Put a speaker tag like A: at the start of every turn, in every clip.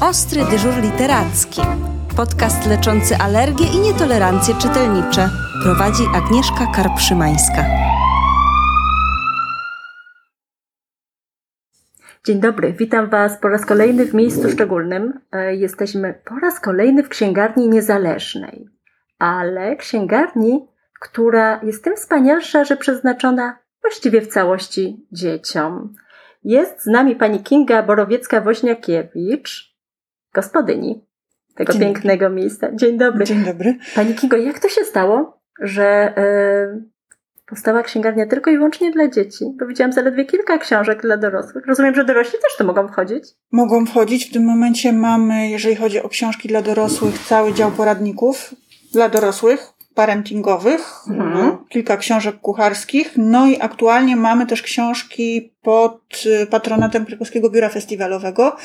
A: Ostry dyżur literacki. Podcast leczący alergie i nietolerancje czytelnicze. Prowadzi Agnieszka Karpszymańska.
B: Dzień dobry, witam Was po raz kolejny w miejscu szczególnym. E, jesteśmy po raz kolejny w księgarni niezależnej, ale księgarni, która jest tym wspanialsza, że przeznaczona właściwie w całości dzieciom. Jest z nami pani Kinga Borowiecka-Woźniakiewicz, gospodyni tego
C: Dzień
B: pięknego
C: dobry.
B: miejsca. Dzień dobry.
C: Dzień dobry.
B: Pani Kingo, jak to się stało, że y, powstała księgarnia tylko i wyłącznie dla dzieci? Bo widziałam zaledwie kilka książek dla dorosłych. Rozumiem, że dorośli też to mogą wchodzić?
C: Mogą wchodzić. W tym momencie mamy, jeżeli chodzi o książki dla dorosłych, cały dział poradników dla dorosłych, parentingowych,
B: Mhm.
C: kilka książek kucharskich. No i aktualnie mamy też książki pod y, patronatem Krakowskiego Biura Festiwalowego.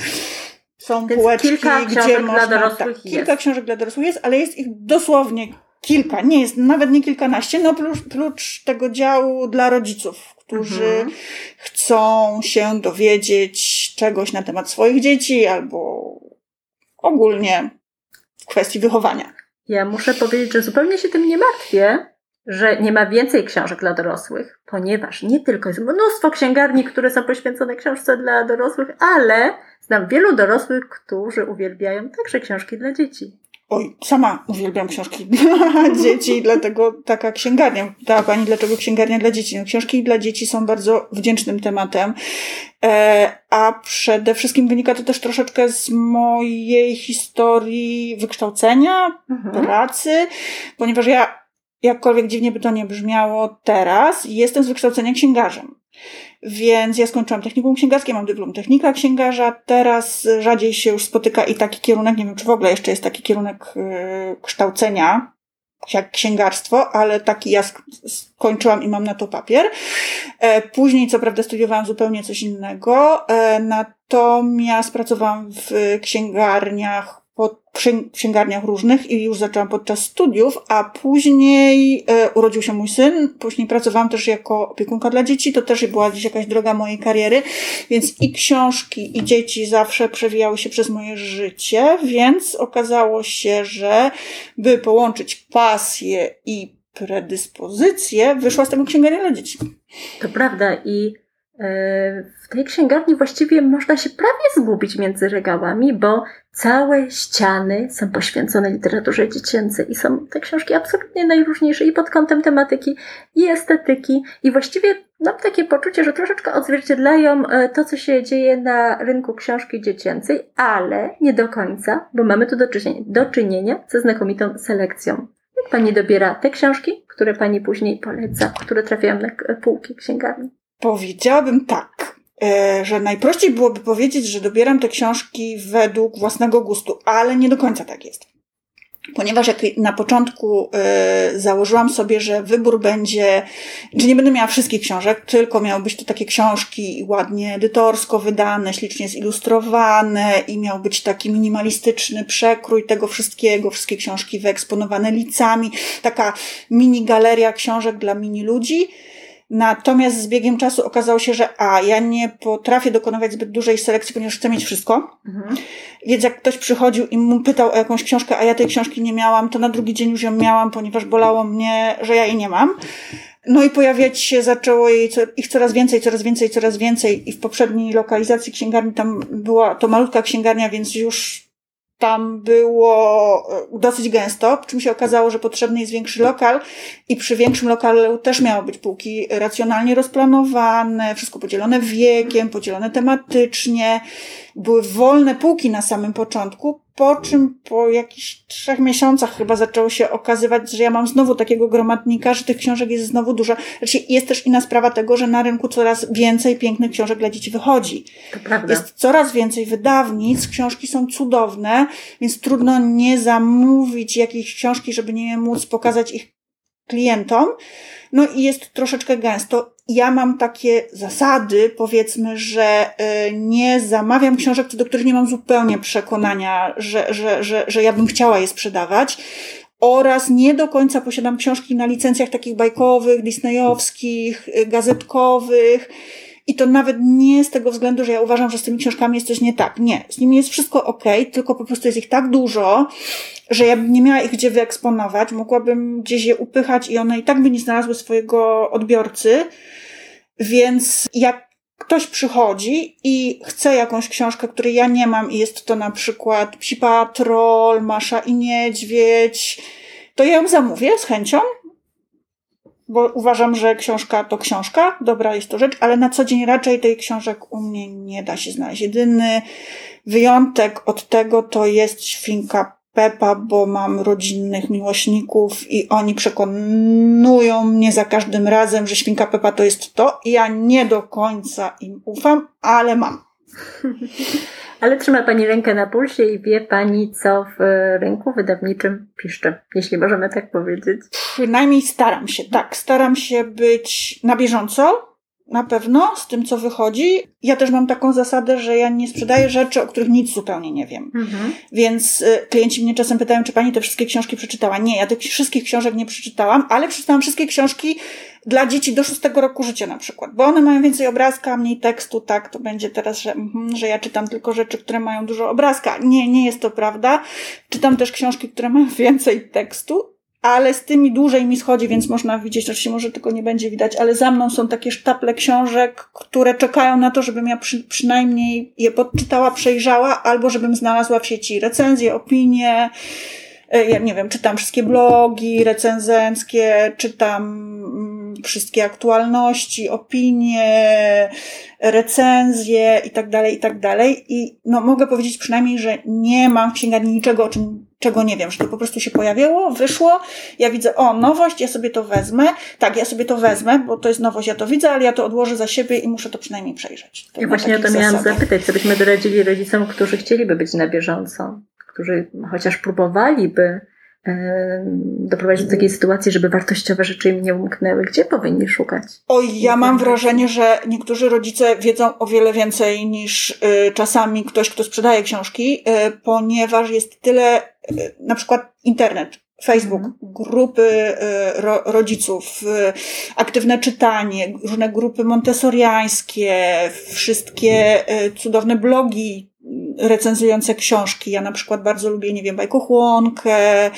C: Są
B: Więc
C: półeczki,
B: kilka
C: gdzie
B: książek
C: można...
B: dla dorosłych
C: tak,
B: jest.
C: Kilka książek dla dorosłych jest, ale jest ich dosłownie kilka. Nie jest nawet nie kilkanaście, no prócz, prócz tego działu dla rodziców, którzy
B: Mhm.
C: chcą się dowiedzieć czegoś na temat swoich dzieci albo ogólnie w kwestii wychowania.
B: Ja muszę powiedzieć, że zupełnie się tym nie martwię, że nie ma więcej książek dla dorosłych, ponieważ nie tylko jest mnóstwo księgarni, które są poświęcone książce dla dorosłych, ale znam wielu dorosłych, którzy uwielbiają także książki dla dzieci.
C: Oj, sama uwielbiam książki dla dzieci, dlatego taka księgarnia. Pytała Pani, dlaczego księgarnia dla dzieci? No, książki dla dzieci są bardzo wdzięcznym tematem, e, a przede wszystkim wynika to też troszeczkę z mojej historii wykształcenia,
B: Mhm.
C: pracy, ponieważ ja, jakkolwiek dziwnie by to nie brzmiało teraz, jestem z wykształcenia księgarzem. Więc ja skończyłam technikum księgarskie, mam dyplom technika księgarza. Teraz rzadziej się już spotyka i taki kierunek, nie wiem czy w ogóle jeszcze jest taki kierunek yy, kształcenia, jak księgarstwo, ale taki ja sk- skończyłam i mam na to papier. E, później, co prawda, studiowałam zupełnie coś innego, e, natomiast pracowałam w księgarniach, księ- księgarniach różnych i już zaczęłam podczas studiów, a później e, urodził się mój syn, później pracowałam też jako opiekunka dla dzieci, to też była gdzieś jakaś droga mojej kariery, więc i książki, i dzieci zawsze przewijały się przez moje życie, więc okazało się, że by połączyć pasję i predyspozycję, wyszła z tego księgarnia dla dzieci.
B: To prawda i e, w tej księgarni właściwie można się prawie zgubić między regałami, bo całe ściany są poświęcone literaturze dziecięcej i są te książki absolutnie najróżniejsze i pod kątem tematyki, i estetyki i właściwie mam takie poczucie, że troszeczkę odzwierciedlają e, to, co się dzieje na rynku książki dziecięcej, ale nie do końca, bo mamy tu do czynienia, do czynienia ze znakomitą selekcją. Jak pani dobiera te książki, które pani później poleca, które trafiają na półki księgarni?
C: Powiedziałabym tak, że najprościej byłoby powiedzieć, że dobieram te książki według własnego gustu, ale nie do końca tak jest. Ponieważ jak na początku e, założyłam sobie, że wybór będzie, że nie będę miała wszystkich książek, tylko miały być to takie książki ładnie edytorsko wydane, ślicznie zilustrowane i miał być taki minimalistyczny przekrój tego wszystkiego, wszystkie książki wyeksponowane licami, taka mini galeria książek dla mini ludzi. Natomiast z biegiem czasu okazało się, że a, ja nie potrafię dokonywać zbyt dużej selekcji, ponieważ chcę mieć wszystko.
B: Mhm.
C: Więc jak ktoś przychodził i mu pytał o jakąś książkę, a ja tej książki nie miałam, to na drugi dzień już ją miałam, ponieważ bolało mnie, że ja jej nie mam. No i pojawiać się zaczęło jej co, ich coraz więcej, coraz więcej, coraz więcej. I w poprzedniej lokalizacji księgarni tam była to malutka księgarnia, więc już tam było e, dosyć gęsto, po czym się okazało, że potrzebny jest większy lokal i przy większym lokalu też miały być półki racjonalnie rozplanowane, wszystko podzielone wiekiem, podzielone tematycznie. Były wolne półki na samym początku, po czym po jakichś trzech miesiącach chyba zaczęło się okazywać, że ja mam znowu takiego gromadnika, że tych książek jest znowu dużo. Znaczy jest też inna sprawa tego, że na rynku coraz więcej pięknych książek dla dzieci wychodzi.
B: To prawda.
C: Jest coraz więcej wydawnic, książki są cudowne, więc trudno nie zamówić jakiejś książki, żeby nie móc pokazać ich klientom. No i jest troszeczkę gęsto. Ja mam takie zasady, powiedzmy, że y, nie zamawiam książek, do których nie mam zupełnie przekonania, że, że, że, że ja bym chciała je sprzedawać. Oraz nie do końca posiadam książki na licencjach takich bajkowych, disneyowskich, y, gazetkowych. I to nawet nie z tego względu, że ja uważam, że z tymi książkami jest coś nie tak. Nie, z nimi jest wszystko ok, tylko po prostu jest ich tak dużo, że ja bym nie miała ich gdzie wyeksponować, mogłabym gdzieś je upychać i one i tak by nie znalazły swojego odbiorcy. Więc jak ktoś przychodzi i chce jakąś książkę, której ja nie mam i jest to na przykład Psi Patrol, Masza i Niedźwiedź, to ja ją zamówię z chęcią, bo uważam, że książka to książka, dobra jest to rzecz, ale na co dzień raczej tej książek u mnie nie da się znaleźć. Jedyny wyjątek od tego to jest Świnka Pepa, bo mam rodzinnych miłośników i oni przekonują mnie za każdym razem, że Świnka Pepa to jest to i ja nie do końca im ufam, ale mam.
B: Ale trzyma Pani rękę na pulsie i wie Pani, co w rynku wydawniczym piszczy, jeśli możemy tak powiedzieć.
C: Przynajmniej staram się, tak. Staram się być na bieżąco, na pewno, z tym, co wychodzi. Ja też mam taką zasadę, że ja nie sprzedaję rzeczy, o których nic zupełnie nie wiem. Mhm. Więc y, klienci mnie czasem pytają, czy pani te wszystkie książki przeczytała. Nie, ja tych wszystkich książek nie przeczytałam, ale przeczytałam wszystkie książki dla dzieci do szóstego roku życia na przykład, bo one mają więcej obrazka, mniej tekstu, tak, to będzie teraz, że, mm, że ja czytam tylko rzeczy, które mają dużo obrazka. Nie, nie jest to prawda. Czytam też książki, które mają więcej tekstu, ale z tymi dłużej mi schodzi, więc można widzieć, oczywiście może tylko nie będzie widać, ale za mną są takie sztaple książek, które czekają na to, żebym ja przy, przynajmniej je podczytała, przejrzała, albo żebym znalazła w sieci recenzje, opinie, e, ja nie wiem, czytam wszystkie blogi recenzenckie, czytam mm, wszystkie aktualności, opinie, recenzje i tak dalej, i tak dalej. I no, mogę powiedzieć przynajmniej, że nie mam w księgarni niczego, o czym czego nie wiem, że to po prostu się pojawiło, wyszło, ja widzę, o, nowość, ja sobie to wezmę. Tak, ja sobie to wezmę, bo to jest nowość, ja to widzę, ale ja to odłożę za siebie i muszę to przynajmniej przejrzeć.
B: To ja właśnie o to miałam zasadach. zapytać, co byśmy doradzili rodzicom, którzy chcieliby być na bieżąco, którzy chociaż próbowaliby doprowadzić do takiej sytuacji, żeby wartościowe rzeczy im nie umknęły? Gdzie powinni szukać?
C: Oj, ja mam wrażenie, że niektórzy rodzice wiedzą o wiele więcej niż y, czasami ktoś, kto sprzedaje książki, y, ponieważ jest tyle, y, na przykład internet, Facebook, mhm. grupy ro, rodziców, aktywne czytanie, różne grupy montessoriańskie, wszystkie cudowne blogi recenzujące książki. Ja na przykład bardzo lubię, nie wiem, bajkochłonkę.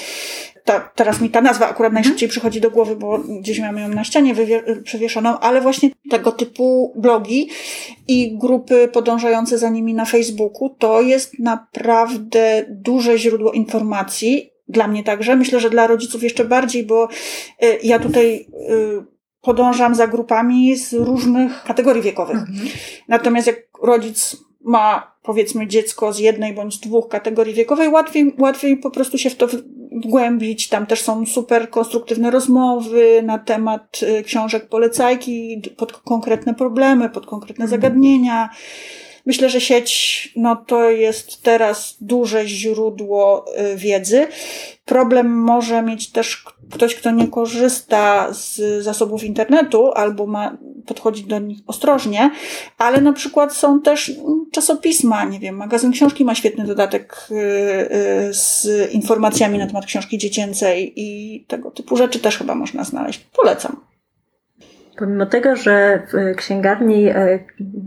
C: Ta, teraz mi ta nazwa akurat mhm. najszybciej przychodzi do głowy, bo gdzieś mam ją na ścianie przewieszoną, ale właśnie tego typu blogi i grupy podążające za nimi na Facebooku, to jest naprawdę duże źródło informacji. Dla mnie także. Myślę, że dla rodziców jeszcze bardziej, bo y, ja tutaj y, podążam za grupami z różnych kategorii wiekowych. Mhm. Natomiast jak rodzic ma powiedzmy dziecko z jednej bądź dwóch kategorii wiekowej, łatwiej, łatwiej po prostu się w to wgłębić. Tam też są super konstruktywne rozmowy na temat y, książek polecajki, pod konkretne problemy, pod konkretne mhm. zagadnienia. Myślę, że sieć, no to jest teraz duże źródło y, wiedzy. Problem może mieć też ktoś, kto nie korzysta z zasobów internetu albo ma, podchodzi do nich ostrożnie, ale na przykład są też czasopisma, nie wiem, magazyn książki ma świetny dodatek y, y, z informacjami na temat książki dziecięcej i tego typu rzeczy też chyba można znaleźć. Polecam.
B: Pomimo tego, że w księgarni e,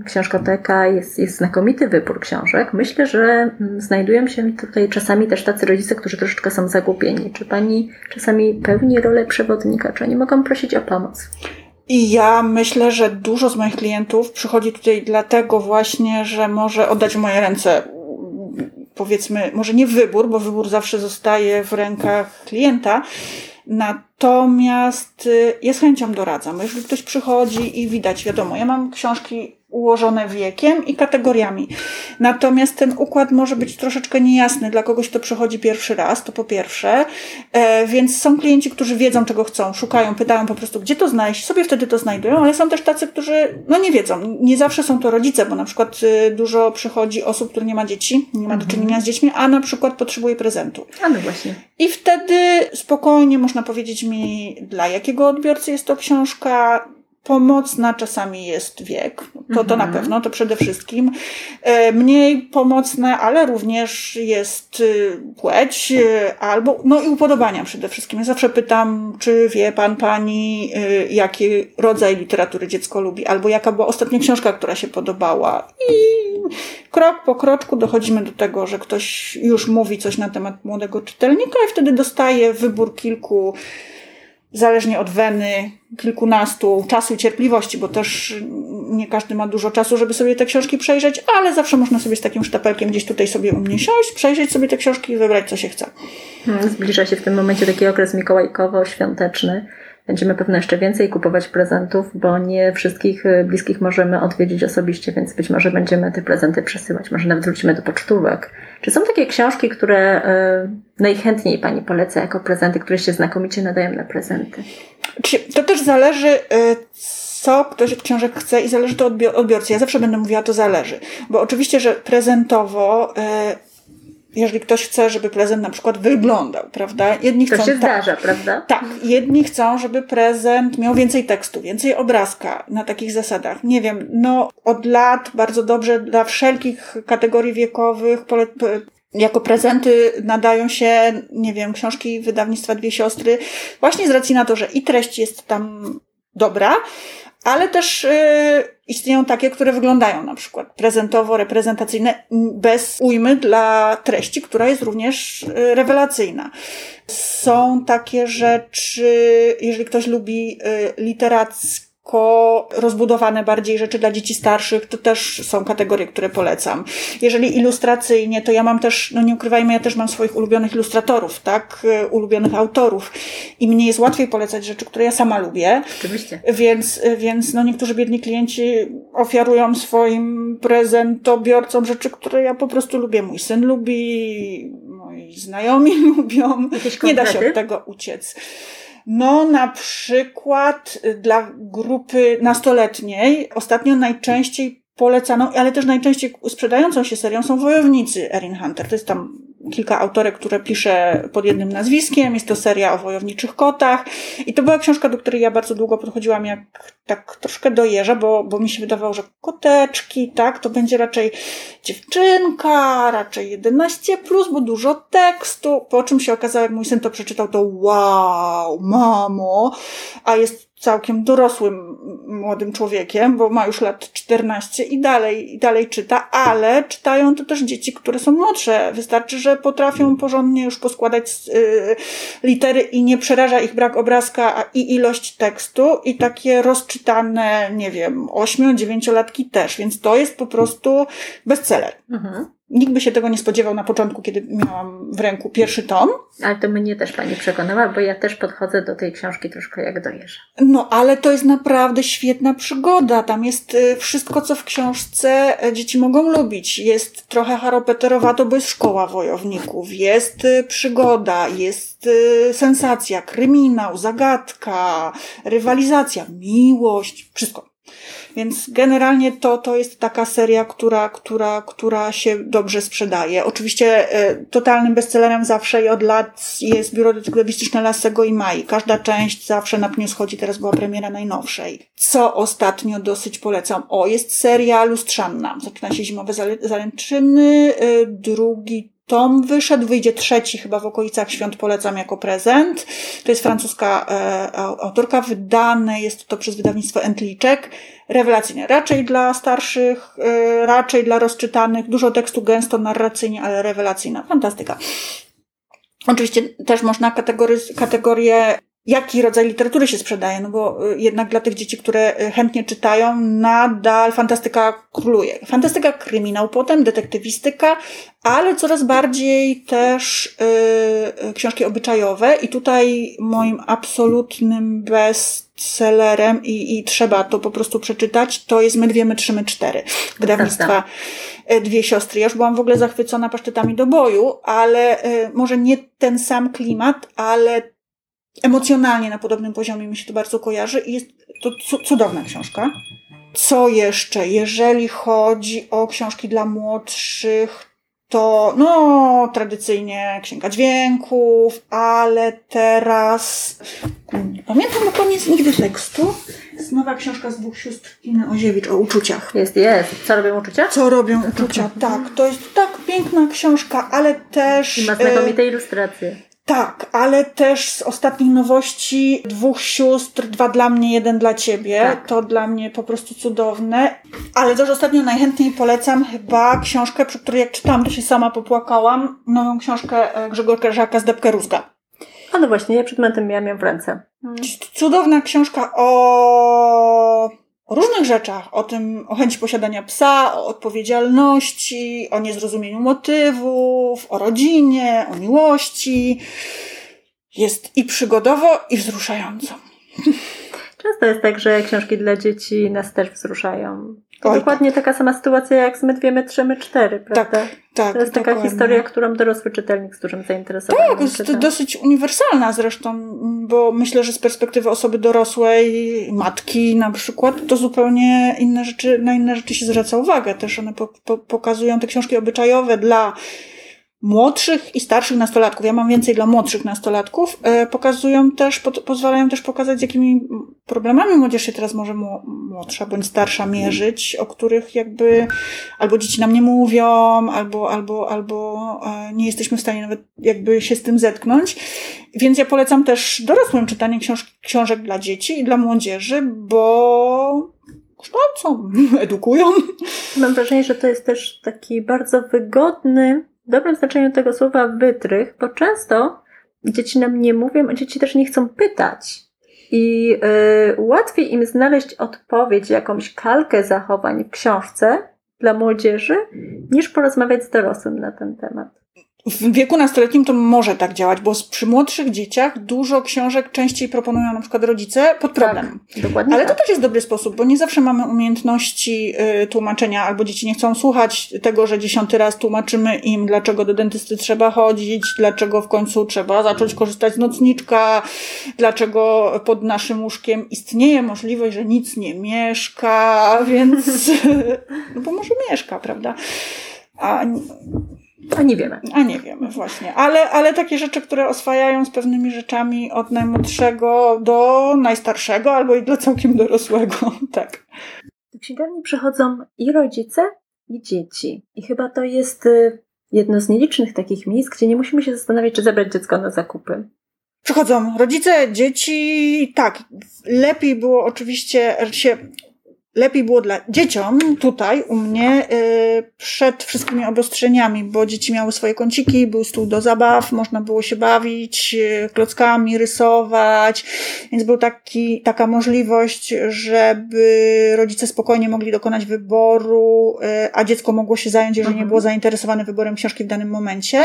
B: książkoteka jest, jest znakomity wybór książek, myślę, że mm, znajdują się tutaj czasami też tacy rodzice, którzy troszeczkę są zagubieni. Czy pani czasami pełni rolę przewodnika, czy oni mogą prosić o pomoc?
C: I ja myślę, że dużo z moich klientów przychodzi tutaj dlatego właśnie, że może oddać w moje ręce powiedzmy, może nie wybór, bo wybór zawsze zostaje w rękach klienta, Natomiast y, ja z chęcią doradzam. Jeżeli ktoś przychodzi i widać, wiadomo, ja mam książki ułożone wiekiem i kategoriami. Natomiast ten układ może być troszeczkę niejasny dla kogoś, kto przychodzi pierwszy raz, to po pierwsze. E, więc są klienci, którzy wiedzą, czego chcą, szukają, pytają po prostu, gdzie to znaleźć, sobie wtedy to znajdują, ale są też tacy, którzy no nie wiedzą. Nie zawsze są to rodzice, bo na przykład y, dużo przychodzi osób, które nie ma dzieci, nie ma do mhm. czynienia z dziećmi, a na przykład potrzebuje prezentu.
B: A no właśnie.
C: I wtedy spokojnie można powiedzieć mi, dla jakiego odbiorcy jest to książka, Pomocna czasami jest wiek, to, to na
B: Mhm.
C: pewno, to przede wszystkim. E, Mniej pomocne, ale również jest y, płeć, y, albo, no i upodobania przede wszystkim. Ja zawsze pytam, czy wie pan, pani, y, jaki rodzaj literatury dziecko lubi, albo jaka była ostatnia książka, która się podobała. I krok po kroczku dochodzimy do tego, że ktoś już mówi coś na temat młodego czytelnika i wtedy dostaje wybór kilku zależnie od weny, kilkunastu czasu i cierpliwości, bo też nie każdy ma dużo czasu, żeby sobie te książki przejrzeć, ale zawsze można sobie z takim sztapelkiem gdzieś tutaj sobie u mnie siąść, przejrzeć sobie te książki i wybrać, co się chce.
B: Hmm, Zbliża się w tym momencie taki okres mikołajkowo-świąteczny. Będziemy pewno jeszcze więcej kupować prezentów, bo nie wszystkich y, bliskich możemy odwiedzić osobiście, więc być może będziemy te prezenty przesyłać. Może nawet wrócimy do pocztówek. Czy są takie książki, które y, najchętniej Pani poleca jako prezenty, które się znakomicie nadają na prezenty?
C: To też zależy, y, co ktoś od książek chce i zależy to od bio- odbiorcy. Ja zawsze będę mówiła, to zależy. Bo oczywiście, że prezentowo, jeżeli ktoś chce, żeby prezent na przykład wyglądał, prawda? Jedni
B: To
C: chcą
B: się
C: tak,
B: zdarza, prawda?
C: Tak, jedni chcą, żeby prezent miał więcej tekstu, więcej obrazka na takich zasadach. Nie wiem, no od lat bardzo dobrze dla wszelkich kategorii wiekowych pole, jako prezenty nadają się, nie wiem, książki wydawnictwa Dwie Siostry, właśnie z racji na to, że i treść jest tam dobra, ale też y, istnieją takie, które wyglądają na przykład prezentowo, reprezentacyjne, bez ujmy dla treści, która jest również y, rewelacyjna. Są takie rzeczy, jeżeli ktoś lubi y, literacko rozbudowane bardziej rzeczy dla dzieci starszych, to też są kategorie, które polecam. Jeżeli ilustracyjnie, to ja mam też, no nie ukrywajmy, ja też mam swoich ulubionych ilustratorów, tak, y, ulubionych autorów i mnie jest łatwiej polecać rzeczy, które ja sama lubię,
B: Oczywiście.
C: więc, więc no niektórzy biedni klienci ofiarują swoim prezentobiorcom rzeczy, które ja po prostu lubię. Mój syn lubi, moi znajomi lubią. Nie da się od tego uciec. No, na przykład y, dla grupy nastoletniej ostatnio najczęściej polecaną, ale też najczęściej sprzedającą się serią są Wojownicy Erin Hunter. To jest tam kilka autorek, które pisze pod jednym nazwiskiem. Jest to seria o wojowniczych kotach. I to była książka, do której ja bardzo długo podchodziłam jak tak troszkę do jeża, bo, bo mi się wydawało, że koteczki, tak, to będzie raczej dziewczynka, raczej 11 plus, bo dużo tekstu. Po czym się okazało, jak mój syn to przeczytał, to wow, mamo, a jest całkiem dorosłym młodym człowiekiem, bo ma już lat 14 i dalej, i dalej czyta, ale czytają to też dzieci, które są młodsze. Wystarczy, że potrafią porządnie już poskładać y, litery i nie przeraża ich brak obrazka a i ilość tekstu i takie rozczytane, nie wiem, 8-9-latki też, więc to jest po prostu bestseller.
B: Mhm.
C: Nikt by się tego nie spodziewał na początku, kiedy miałam w ręku pierwszy tom.
B: Ale to mnie też Pani przekonała, bo ja też podchodzę do tej książki troszkę jak do jeża.
C: No, ale to jest naprawdę świetna przygoda. Tam jest y, wszystko, co w książce e, dzieci mogą lubić. Jest trochę haropeterowato, bo jest szkoła wojowników. Jest y, przygoda, jest y, sensacja, kryminał, zagadka, rywalizacja, miłość, wszystko. Więc generalnie to, to jest taka seria, która, która, która się dobrze sprzedaje. Oczywiście e, totalnym bestsellerem zawsze i od lat jest Biuro Detektywistyczne Lasego i Mai. Każda część zawsze na pniu schodzi, teraz była premiera najnowszej. Co ostatnio dosyć polecam? O, jest seria Lustrzanna. Zaczyna się Zimowe Zaręczyny, e, drugi tom wyszedł, wyjdzie trzeci chyba w okolicach świąt, polecam jako prezent. To jest francuska e, au- autorka, wydane jest to przez wydawnictwo Entliczek. Rewelacyjne. Raczej dla starszych, e, raczej dla rozczytanych, dużo tekstu gęsto, narracyjnie, ale rewelacyjna. Fantastyka. Oczywiście też można kategory- kategorię, jaki rodzaj literatury się sprzedaje, no bo y, jednak dla tych dzieci, które y, chętnie czytają, nadal fantastyka króluje. Fantastyka, kryminał potem, detektywistyka, ale coraz bardziej też y, y, książki obyczajowe i tutaj moim absolutnym bestsellerem i, i trzeba to po prostu przeczytać, to jest My dwie, my trzy, my cztery. Wydawnictwa Dwie Siostry. Ja już byłam w ogóle zachwycona pasztetami do boju, ale y, może nie ten sam klimat, ale emocjonalnie na podobnym poziomie mi się to bardzo kojarzy i jest to cu- cudowna książka. Co jeszcze? Jeżeli chodzi o książki dla młodszych, to no, tradycyjnie Księga Dźwięków, ale teraz nie pamiętam na koniec nigdy tekstu, Jest nowa książka z dwóch sióstr Iny Oziewicz o uczuciach.
B: Jest, jest. Co robią uczucia?
C: Co robią uczucia? Tak, to jest tak piękna książka, ale też...
B: I ma
C: e,
B: znakomite ilustracje.
C: Tak, ale też z ostatnich nowości dwóch sióstr, dwa dla mnie, jeden dla ciebie.
B: Tak.
C: To dla mnie po prostu cudowne. Ale też ostatnio najchętniej polecam chyba książkę, przy której jak czytałam, to się sama popłakałam. Nową książkę e, Grzegorka Żaka z Debkę Rózga.
B: A no właśnie, ja przed momentem miałam ją w ręce.
C: Cudowna książka o o różnych rzeczach, o tym, o chęci posiadania psa, o odpowiedzialności, o niezrozumieniu motywów, o rodzinie, o miłości. Jest i przygodowo, i wzruszająco.
B: Często jest tak, że książki dla dzieci nas też wzruszają.
C: Oj,
B: dokładnie taka sama sytuacja jak z My dwie, my trzy, my cztery, prawda?
C: Tak,
B: To jest taka
C: dokładnie.
B: historia, którą dorosły czytelnik z dużym zainteresowaniem
C: Tak, jest
B: czyta.
C: dosyć uniwersalna zresztą, bo myślę, że z perspektywy osoby dorosłej, matki na przykład, to zupełnie inne rzeczy, na inne rzeczy się zwraca uwagę. Też one po, po, pokazują te książki obyczajowe dla młodszych i starszych nastolatków. Ja mam więcej dla młodszych nastolatków. E, pokazują też, po, pozwalają też pokazać, z jakimi problemami młodzież się teraz może mło- młodsza bądź starsza mierzyć, o których jakby albo dzieci nam nie mówią, albo, albo, albo e, nie jesteśmy w stanie nawet jakby się z tym zetknąć. Więc ja polecam też dorosłym czytanie książ- książek dla dzieci i dla młodzieży, bo kształcą, edukują.
B: Mam wrażenie, że to jest też taki bardzo wygodny, dobrym znaczeniu tego słowa, wytrych, bo często dzieci nam nie mówią, a dzieci też nie chcą pytać. I y, łatwiej im znaleźć odpowiedź, jakąś kalkę zachowań w książce dla młodzieży, niż porozmawiać z dorosłym na ten temat.
C: W wieku nastoletnim to może tak działać, bo przy młodszych dzieciach dużo książek częściej proponują na przykład rodzice pod problem.
B: Dokładnie
C: Ale to
B: tak.
C: też jest dobry sposób, bo nie zawsze mamy umiejętności y, tłumaczenia, albo dzieci nie chcą słuchać tego, że dziesiąty raz tłumaczymy im, dlaczego do dentysty trzeba chodzić, dlaczego w końcu trzeba zacząć korzystać z nocniczka, dlaczego pod naszym łóżkiem istnieje możliwość, że nic nie mieszka, więc. no bo może mieszka, prawda? A,
B: A nie wiemy.
C: a nie wiemy właśnie. Ale, ale takie rzeczy, które oswajają z pewnymi rzeczami od najmłodszego do najstarszego, albo i dla całkiem dorosłego. Tak.
B: Do księgarni przychodzą i rodzice, i dzieci. I chyba to jest y, jedno z nielicznych takich miejsc, gdzie nie musimy się zastanawiać, czy zabrać dziecko na zakupy.
C: Przychodzą rodzice, dzieci, tak. Lepiej było oczywiście się. Lepiej było dla dzieciom tutaj u mnie y, przed wszystkimi obostrzeniami, bo dzieci miały swoje kąciki, był stół do zabaw, można było się bawić y, klockami, rysować, więc był taki, taka możliwość, żeby rodzice spokojnie mogli dokonać wyboru, y, a dziecko mogło się zająć, jeżeli nie
B: Mhm.
C: było zainteresowane wyborem książki w danym momencie.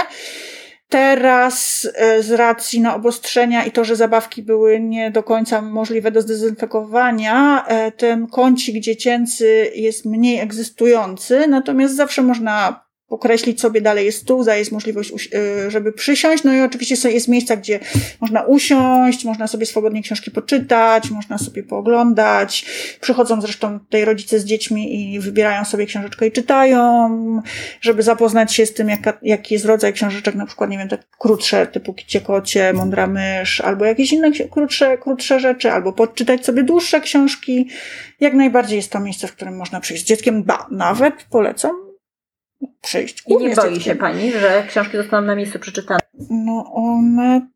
C: Teraz e, z racji na obostrzenia i to, że zabawki były nie do końca możliwe do zdezynfekowania, e, ten kącik dziecięcy jest mniej egzystujący, natomiast zawsze można określić sobie dalej jest stół, jest możliwość, e, żeby przysiąść, no i oczywiście jest miejsca, gdzie można usiąść, można sobie swobodnie książki poczytać, można sobie pooglądać. Przychodzą zresztą tutaj rodzice z dziećmi i wybierają sobie książeczkę i czytają, żeby zapoznać się z tym, jaka, jaki jest rodzaj książeczek, na przykład, nie wiem, tak krótsze, typu Kicie Kocie, Mądra Mysz, albo jakieś inne krótsze, krótsze rzeczy, albo podczytać sobie dłuższe książki. Jak najbardziej jest to miejsce, w którym można przyjść z dzieckiem, ba, nawet polecam przyjść.
B: I nie boi się pani, że książki zostaną na miejscu przeczytane.
C: No one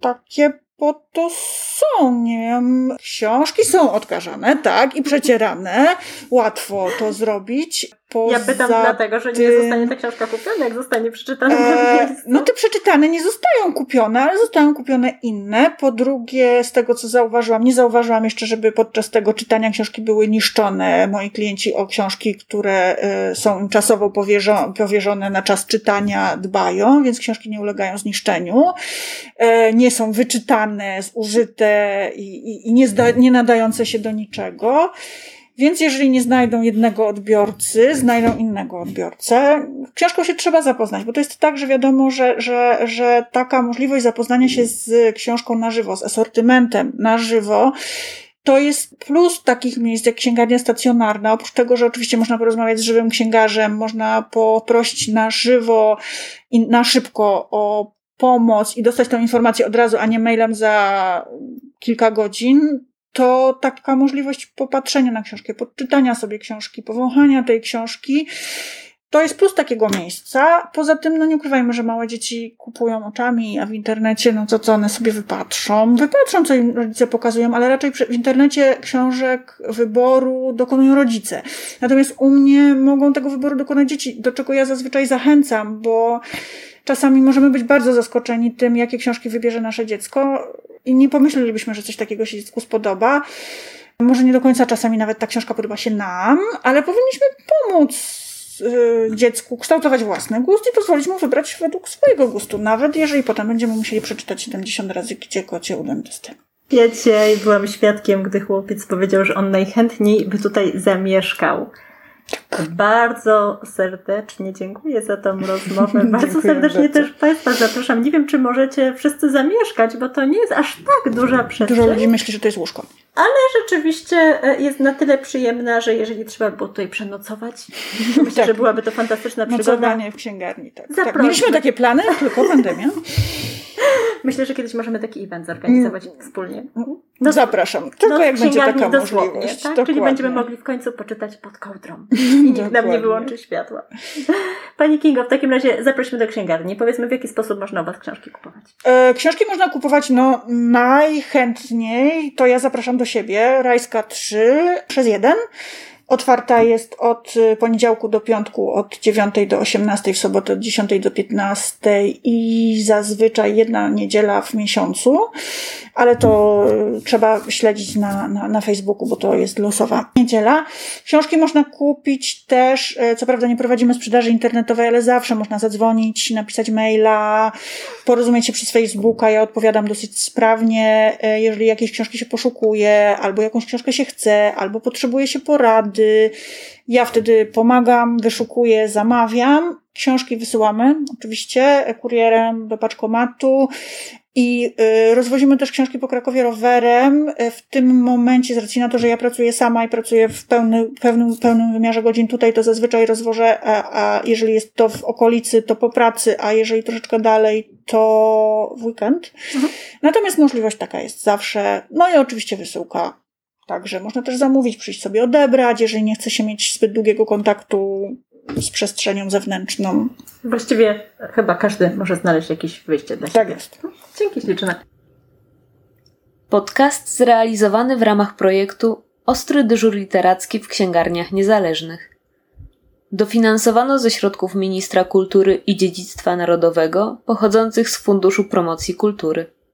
C: takie po to są, nie wiem. Książki są odkażane, tak, i przecierane. Łatwo to zrobić. Poza
B: Ja pytam dlatego, że nie zostanie ta książka kupiona, jak zostanie przeczytana na
C: E,
B: miejscu.
C: no te przeczytane nie zostają kupione, ale zostają kupione inne. Po drugie, z tego co zauważyłam, nie zauważyłam jeszcze, żeby podczas tego czytania książki były niszczone moi klienci o książki, które e, są im czasowo powierzo- powierzone na czas czytania, dbają, więc książki nie ulegają zniszczeniu. E, nie są wyczytane, zużyte i, i, i nie, nie nadające się do niczego. Więc jeżeli nie znajdą jednego odbiorcy, znajdą innego odbiorcę. Książką się trzeba zapoznać, bo to jest tak, że wiadomo, że, że, że taka możliwość zapoznania się z książką na żywo, z asortymentem na żywo, to jest plus takich miejsc jak księgarnia stacjonarna. Oprócz tego, że oczywiście można porozmawiać z żywym księgarzem, można poprosić na żywo i na szybko o pomoc i dostać tą informację od razu, a nie mailem za kilka godzin, to taka możliwość popatrzenia na książkę, podczytania sobie książki, powąchania tej książki, to jest plus takiego miejsca. Poza tym, no nie ukrywajmy, że małe dzieci kupują oczami, a w internecie, no to co one sobie wypatrzą? Wypatrzą, co im rodzice pokazują, ale raczej w internecie książek wyboru dokonują rodzice. Natomiast u mnie mogą tego wyboru dokonać dzieci, do czego ja zazwyczaj zachęcam, bo czasami możemy być bardzo zaskoczeni tym, jakie książki wybierze nasze dziecko i nie pomyślelibyśmy, że coś takiego się dziecku spodoba. Może nie do końca czasami nawet ta książka podoba się nam, ale powinniśmy pomóc y, dziecku kształtować własny gust i pozwolić mu wybrać według swojego gustu, nawet jeżeli potem będziemy musieli przeczytać 70 razy Kicie Kocie u dentysty.
B: Ja dzisiaj byłam świadkiem, gdy chłopiec powiedział, że on najchętniej by tutaj zamieszkał. Bardzo serdecznie dziękuję za tą rozmowę. Bardzo serdecznie
C: bardzo.
B: też Państwa zapraszam. Nie wiem, czy możecie wszyscy zamieszkać, bo to nie jest aż tak duża przestrzeń.
C: Dużo ludzi myśli, że to jest łóżko.
B: rzeczywiście e, jest na tyle przyjemna, że jeżeli trzeba było tutaj przenocować, myślę,
C: Tak.
B: że byłaby to fantastyczna przygoda.
C: Nocowanie w księgarni. Tak. tak. Mieliśmy takie plany, tylko pandemia.
B: Myślę, że kiedyś możemy taki event zorganizować wspólnie.
C: No, Zapraszam. Tylko
B: no,
C: jak będzie taka możliwość.
B: Tak? Czyli będziemy mogli w końcu poczytać pod kołdrą. I nikt nam nie wyłączy światła. Pani Kingo, w takim razie zaprosimy do księgarni. Powiedzmy, w jaki sposób można u Was książki kupować.
C: E, Książki można kupować no, najchętniej, to ja zapraszam do siebie, Rajska 3 przez 1. Otwarta jest od y, poniedziałku do piątku, od 9 do 18, w sobotę od 10 do 15 i zazwyczaj jedna niedziela w miesiącu, ale to y, trzeba śledzić na, na, na Facebooku, bo to jest losowa niedziela. Książki można kupić też, e, co prawda nie prowadzimy sprzedaży internetowej, ale zawsze można zadzwonić, napisać maila, porozumieć się przez Facebooka. Ja odpowiadam dosyć sprawnie, jeżeli jakieś książki się poszukuje, albo jakąś książkę się chce, albo potrzebuje się porady. Ja wtedy pomagam, wyszukuję, zamawiam. Książki wysyłamy oczywiście kurierem do paczkomatu. I y, rozwozimy też książki po Krakowie rowerem. W tym momencie, z racji na to, że ja pracuję sama i pracuję w pełny, pełnym, pełnym wymiarze godzin tutaj, to zazwyczaj rozwożę, a, a jeżeli jest to w okolicy, to po pracy, a jeżeli troszeczkę dalej, to w weekend. Natomiast możliwość taka jest zawsze. No i oczywiście wysyłka. Także można też zamówić, przyjść sobie odebrać, jeżeli nie chce się mieć zbyt długiego kontaktu z przestrzenią zewnętrzną.
B: Właściwie chyba każdy może znaleźć jakieś wyjście dla
C: Tak
B: siebie.
C: jest.
B: Dzięki śliczne.
A: Podcast zrealizowany w ramach projektu Ostry dyżur literacki w księgarniach niezależnych. Dofinansowano ze środków Ministra Kultury i Dziedzictwa Narodowego pochodzących z Funduszu Promocji Kultury.